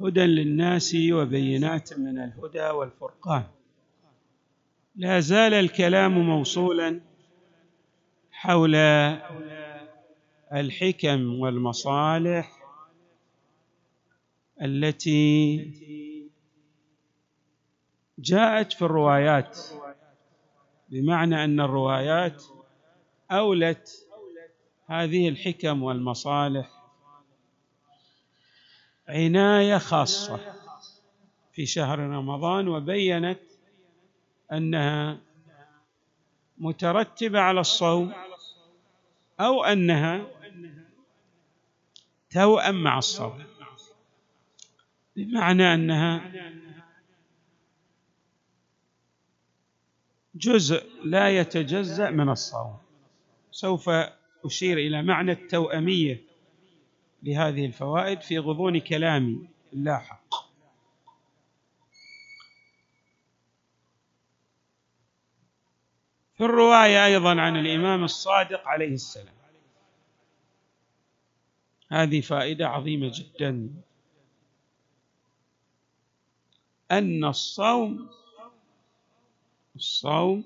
هدى للناس وبينات من الهدى والفرقان. لا زال الكلام موصولا حول الحكم والمصالح التي جاءت في الروايات بمعنى أن الروايات أولت هذه الحكم والمصالح عناية خاصة في شهر رمضان وبينت أنها مترتبة على الصوم أو أنها توأم مع الصوم. بمعنى أنها جزء لا يتجزأ من الصوم. سوف أشير إلى معنى التوأمية. لهذه الفوائد في غضون كلامي اللاحق في الرواية أيضا عن الإمام الصادق عليه السلام. هذه فائدة عظيمة جدا. أن الصوم الصوم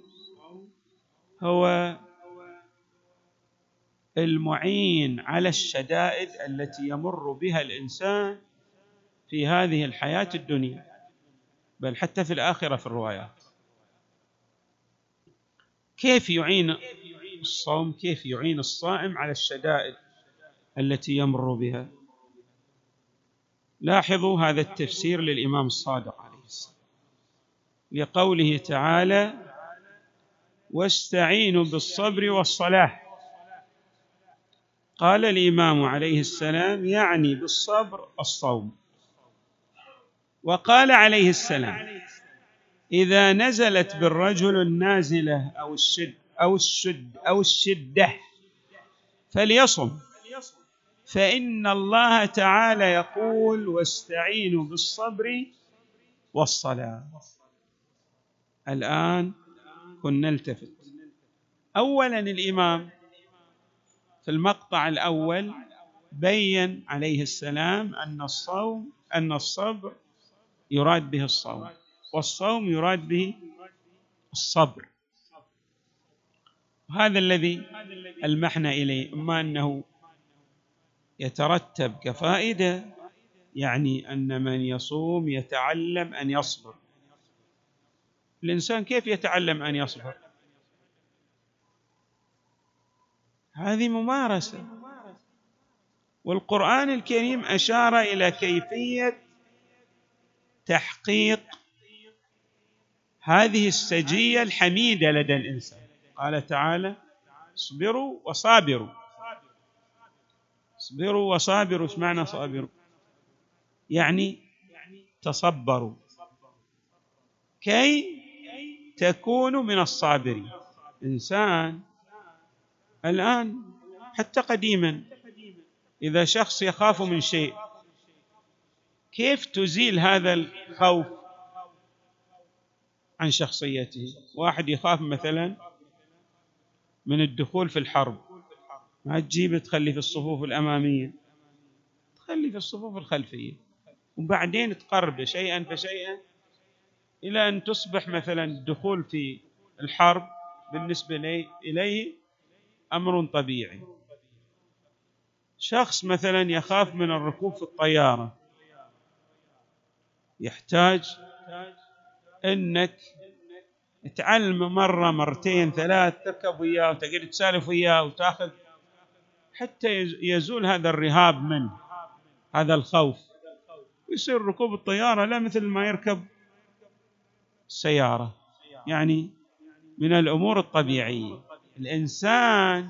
هو المعين على الشدائد التي يمر بها الإنسان في هذه الحياة الدنيا بل حتى في الآخرة في الروايات. كيف يعين الصوم؟ كيف يعين الصائم على الشدائد التي يمر بها؟ لاحظوا هذا التفسير للإمام الصادق عليه السلام لقوله تعالى واستعينوا بالصبر والصلاة قال الإمام عليه السلام يعني بالصبر الصوم. وقال عليه السلام إذا نزلت بالرجل النازلة أو الشد أو الشد أو الشدة فليصم. فإن الله تعالى يقول واستعينوا بالصبر والصلاة. الآن كنا نلتفت. اولا الإمام في المقطع الأول بين عليه السلام أن الصوم أن الصبر يراد به الصوم والصوم يراد به الصبر. وهذا الذي ألمحنا إليه أما أنه يترتب كفائدة يعني أن من يصوم يتعلم أن يصبر. الإنسان كيف يتعلم أن يصبر؟ هذه ممارسة. والقرآن الكريم أشار إلى كيفية تحقيق هذه السجية الحميدة لدى الإنسان. قال تعالى اصبروا وصابروا. اصبروا وصابروا. إيش معنى صابروا؟ يعني تصبروا. كي تكونوا من الصابرين. إنسان الآن حتى قديما إذا شخص يخاف من شيء كيف تزيل هذا الخوف عن شخصيته؟ واحد يخاف مثلا من الدخول في الحرب. ما تجيبه تخلي في الصفوف الأمامية تخلي في الصفوف الخلفية. وبعدين تقربه شيئا فشيئا إلى أن تصبح مثلا الدخول في الحرب بالنسبة إليه أمر طبيعي. شخص مثلا يخاف من الركوب في الطيارة يحتاج إنك تعلمه مرة مرتين ثلاث تركب وياه وتقعد تسالف وياه وتأخذ حتى يزول هذا الرهاب منه هذا الخوف. يصير ركوب الطيارة لا مثل ما يركب السياره يعني من الأمور الطبيعية. الإنسان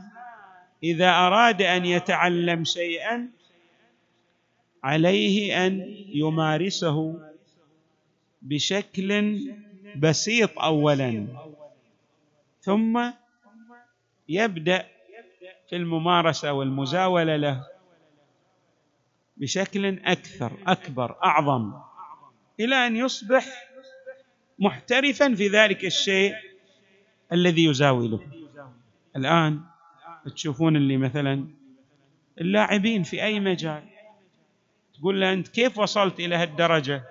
إذا أراد أن يتعلم شيئا عليه أن يمارسه بشكل بسيط اولا ثم يبدأ في الممارسة والمزاولة له بشكل أكثر أكبر أعظم إلى أن يصبح محترفا في ذلك الشيء الذي يزاوله. الآن تشوفون اللي مثلا اللاعبين في أي مجال. تقول له أنت كيف وصلت إلى هالدرجة؟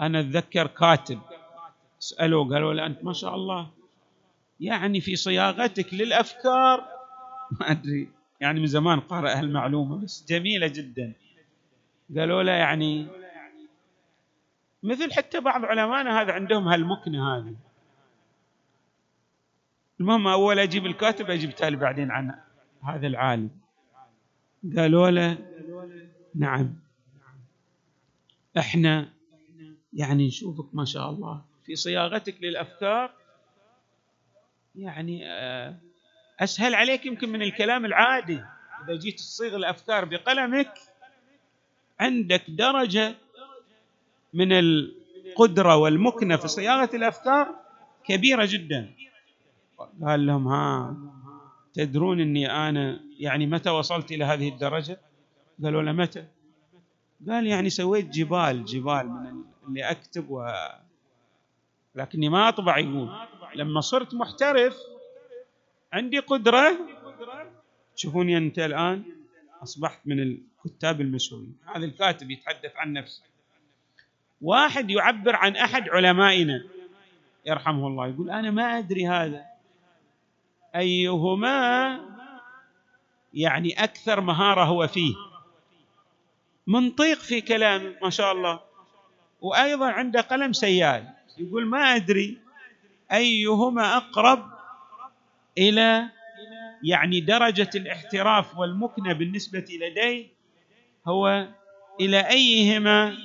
أنا أتذكر كاتب سألوه قالوا له أنت ما شاء الله يعني في صياغتك للأفكار. ما أدري يعني من زمان قارئ هالمعلومة بس جميلة جدا. قالوا له يعني مثل حتى بعض علمائنا هذا عندهم هالمكنة هذه. المهم أول أجيب الكاتب أجيب تالي بعدين عن هذا العالم. قالوا له نعم. إحنا يعني نشوفك ما شاء الله. في صياغتك للأفكار يعني آه، أسهل عليك يمكن من الكلام العادي. إذا جيت تصيغ الأفكار بقلمك عندك درجة من القدرة والمكنة في صياغة الأفكار كبيرة جدا. قال لهم ها تدرون إني أنا يعني متى وصلت إلى هذه الدرجة؟ قالوا له متى؟ قال يعني سويت جبال جبال من اللي أكتب و لكني ما أطبع يقول. لما صرت محترف عندي قدرة. تشوفوني أنت الآن أصبحت من الكتاب المشهورين هذا الكاتب يتحدث عن نفسه. واحد يعبر عن أحد علمائنا. يرحمه الله. يقول أنا ما أدري هذا. أيهما يعني أكثر مهارة هو فيه. منطيق في كلامه ما شاء الله. وأيضا عنده قلم سيال. يقول ما أدري أيهما أقرب إلى يعني درجة الاحتراف والمكنة بالنسبة لديه هو إلى أيهما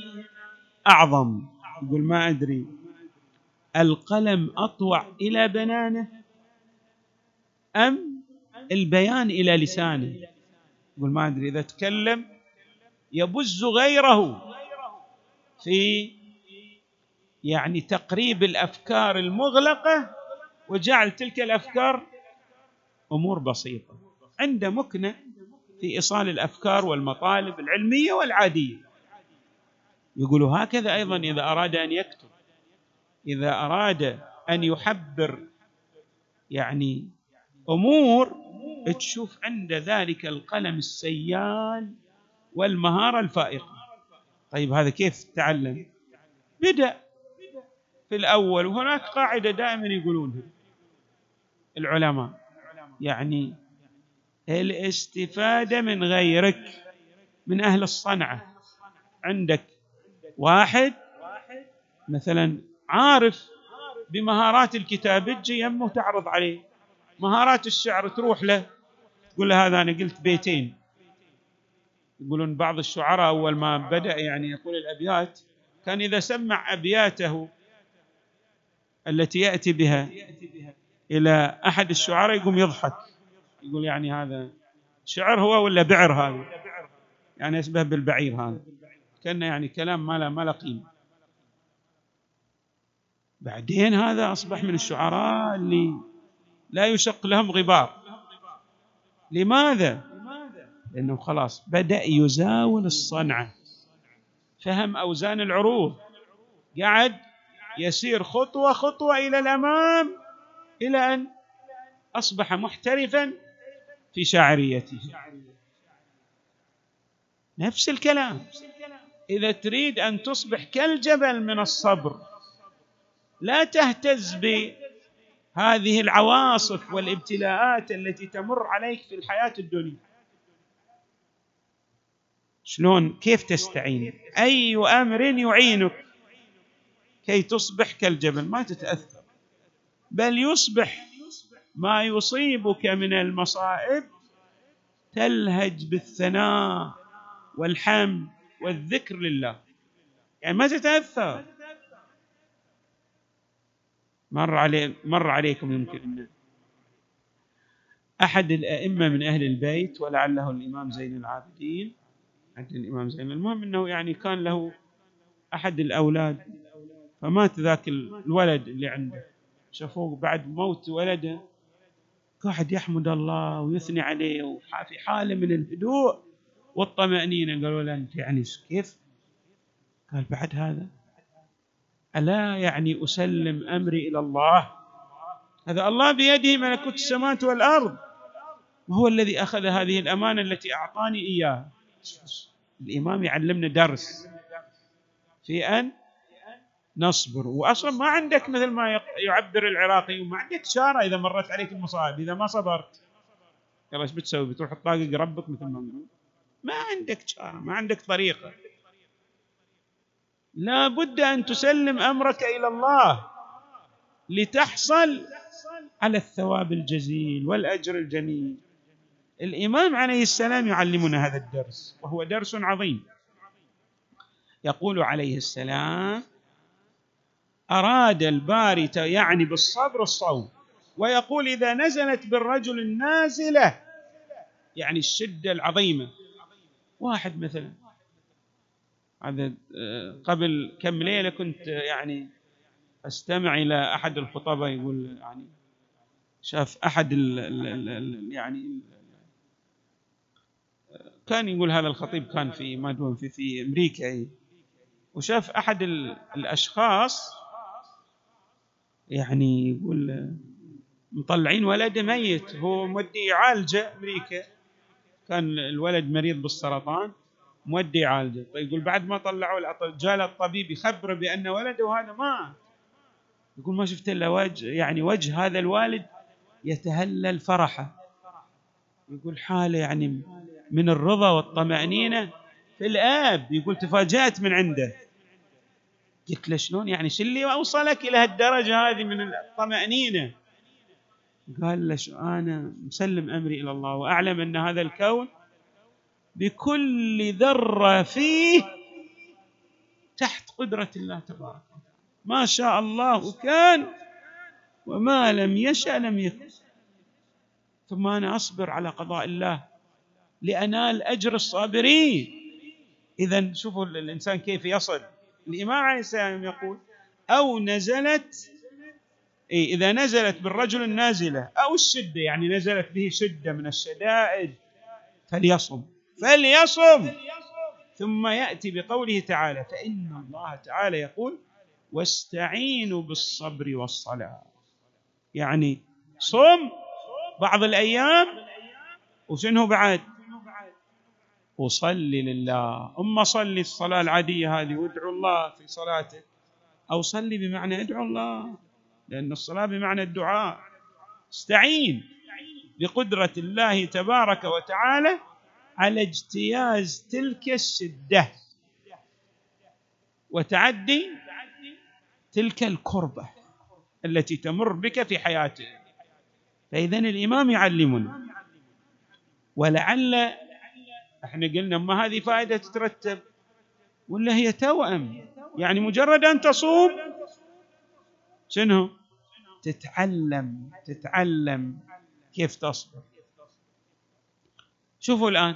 أعظم. يقول ما أدري. القلم أطوع إلى بنانه. أم البيان إلى لسانه؟ يقول ما أدري إذا تكلم يبز غيره في يعني تقريب الأفكار المغلقة وجعل تلك الأفكار أمور بسيطة. عنده مكنة في إيصال الأفكار والمطالب العلمية والعادية. يقول هكذا أيضا إذا أراد أن يكتب إذا أراد أن يحبر يعني أمور تشوف عند ذلك القلم السيال والمهارة الفائقة. طيب هذا كيف تعلم؟ بدأ في الأول وهناك قاعدة دائما يقولونها العلماء. يعني الاستفادة من غيرك من أهل الصنعة. عندك واحد مثلا عارف بمهارات الكتابة تجي يمه تعرض عليه. مهارات الشعر تروح له تقول له هذا أنا قلت بيتين. يقولون بعض الشعراء أول ما بدأ يعني يقول الأبيات كان إذا سمع أبياته التي يأتي بها إلى أحد الشعراء يقوم يضحك. يقول يعني هذا شعر هو ولا بعر هذا؟ يعني يشبه بالبعير هذا. كان يعني كلام ما له ما له قيمة. بعدين هذا أصبح من الشعراء اللي لا يشق لهم غبار. لماذا؟ لأنه خلاص بدأ يزاول الصنعة. فهم أوزان العروض. قعد يسير خطوة خطوة إلى الأمام إلى أن أصبح محترفا في شاعريته نفس الكلام. إذا تريد أن تصبح كالجبل من الصبر لا تهتز بهذه العواصف والابتلاءات التي تمر عليك في الحياة الدنيا. شلون؟ كيف تستعين؟ أي أمر يعينك؟ كي تصبح كالجبل ما تتأثر. بل يصبح. ما يصيبك من المصائب تلهج بالثناء والحمد والذكر لله. يعني ما تتأثر. مر علي مر عليكم يمكن. إن أحد الأئمة من أهل البيت ولعله الإمام زين العابدين. عند الإمام زين. المهم أنه يعني كان له أحد الأولاد فمات ذاك الولد اللي عنده. شافوه بعد موت ولده قاعد يحمد الله ويثني عليه وفي حالة من الهدوء والطمأنينة. قالوا له أنت يعني كيف؟ قال بعد هذا ألا يعني أسلم أمري إلى الله؟ هذا الله بيده ملكوت السماوات والأرض وهو الذي أخذ هذه الأمانة التي أعطاني إياها. الإمام يعلمنا درس في أن نصبر. واصلا ما عندك مثل ما يعبر العراقي ما عندك شاره إذا مرت عليك المصائب إذا ما صبرت. يلا إيش بتسوي؟ بتروح تطاقق ربك مثل ما ما عندك شاره ما عندك طريقة. لا بد أن تسلم أمرك إلى الله لتحصل على الثواب الجزيل والأجر الجميل. الإمام عليه السلام يعلمنا هذا الدرس وهو درس عظيم. يقول عليه السلام أراد الباري يعني بالصبر الصوم. ويقول إذا نزلت بالرجل النازلة يعني الشدة العظيمة. واحد مثلا. هذا آه، قبل كم ليلة كنت يعني أستمع إلى أحد الخطباء يقول يعني شاف أحد ال ال ال يعني كان يقول هذا الخطيب كان في ما في في أمريكا وشاف أحد الأشخاص يعني يقول مطلعين ولده ميت هو مودي يعالجه أمريكا. كان الولد مريض بالسرطان. مودي يعالجه طيب يقول بعد ما طلعوا جاء الطبيب يخبره بأن ولده هذا مات يقول ما شفت إلا وجه يعني وجه هذا الوالد يتهلل فرحه. يقول حالة يعني من الرضا والطمأنينة في الآب. يقول تفاجأت من عنده. قلت له شلون؟ يعني شو اللي أوصلك إلى هالدرجة هذه من الطمأنينة؟ قال له أنا مسلم أمري إلى الله وأعلم أن هذا الكون بكل ذرة فيه تحت قدرة الله تبارك ما شاء الله كان وما لم يشأ لم يكن. ثم أنا أصبر على قضاء الله لأنال أجر الصابرين. اذا شوفوا الإنسان كيف يصل. الإمام عليه السلام يقول أو نزلت إيه إذا نزلت بالرجل النازلة أو الشدة يعني نزلت به شدة من الشدائد فليصم. فليصم. ثم يأتي بقوله تعالى فإن الله تعالى يقول واستعينوا بالصبر والصلاة. يعني صم بعض الأيام وشنو بعد؟ وصلي لله. أما صلي الصلاة العادية هذه وادعو الله في صلاتك أو صلي بمعنى ادعو الله لأن الصلاة بمعنى الدعاء. استعين بقدرة الله تبارك وتعالى على اجتياز تلك الشدة. وتعدي تلك الكربة التي تمر بك في حياتك. فإذا الإمام يعلمنا. ولعل إحنا قلنا ما هذه فائدة تترتب؟ ولا هي توأم؟ يعني مجرد أن تصوم شنو؟ تتعلم تتعلم كيف تصبر. شوفوا الآن.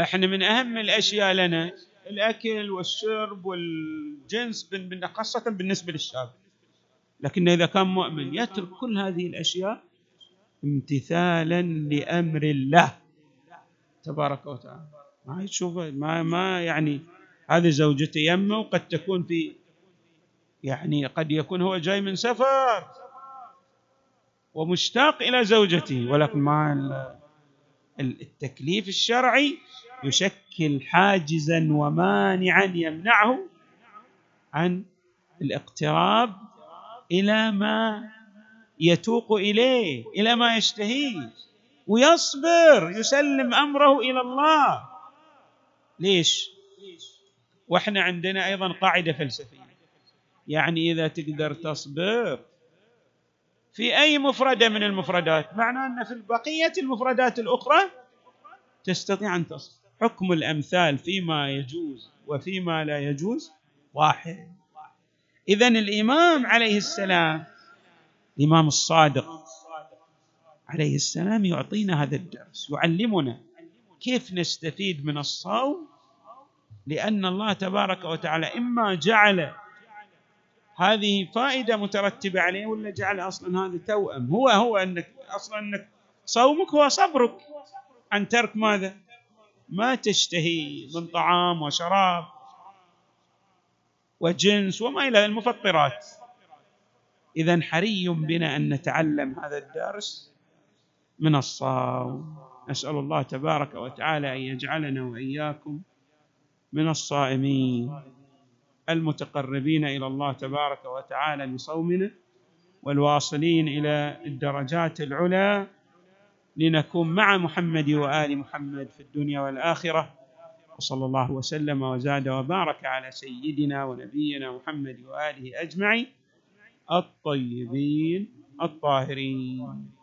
إحنا من أهم الأشياء لنا الأكل والشرب والجنس خاصة بالنسبة للشاب لكن إذا كان مؤمن يترك كل هذه الأشياء امتثالا لأمر الله تبارك وتعالى. ما يشوف ما ما يعني هذه زوجته يمه وقد تكون في يعني قد يكون هو جاي من سفر ومشتاق إلى زوجته ولكن ما التكليف الشرعي يشكل حاجزا ومانعا يمنعه عن الاقتراب إلى ما يتوق إليه إلى ما يشتهيه ويصبر يسلم أمره إلى الله. ليش؟ وإحنا عندنا أيضا قاعدة فلسفية. يعني إذا تقدر تصبر في أي مفردة من المفردات؟ معناه أن في بقية المفردات الأخرى تستطيع أن تصبر حكم الأمثال فيما يجوز وفيما لا يجوز واحد. اذا الإمام عليه السلام الإمام الصادق عليه السلام يعطينا هذا الدرس يعلمنا كيف نستفيد من الصوم لأن الله تبارك وتعالى إما جعل هذه فائدة مترتبة عليه ولا جعل أصلا هذا توأم؟ هو هو أنك أصلا أنك صومك هو صبرك. عن ترك ماذا؟ ما تشتهي من طعام وشراب وجنس وما إلى المفطرات. اذا حري بنا أن نتعلم هذا الدرس من الصوم. نسأل الله تبارك وتعالى أن يجعلنا وإياكم من الصائمين. المتقربين إلى الله تبارك وتعالى بصومنا والواصلين إلى الدرجات العلى لنكون مع محمد وآل محمد في الدنيا والآخرة. وصلى الله وسلم وزاد وبارك على سيدنا ونبينا محمد وآله أجمعين الطيبين الطاهرين.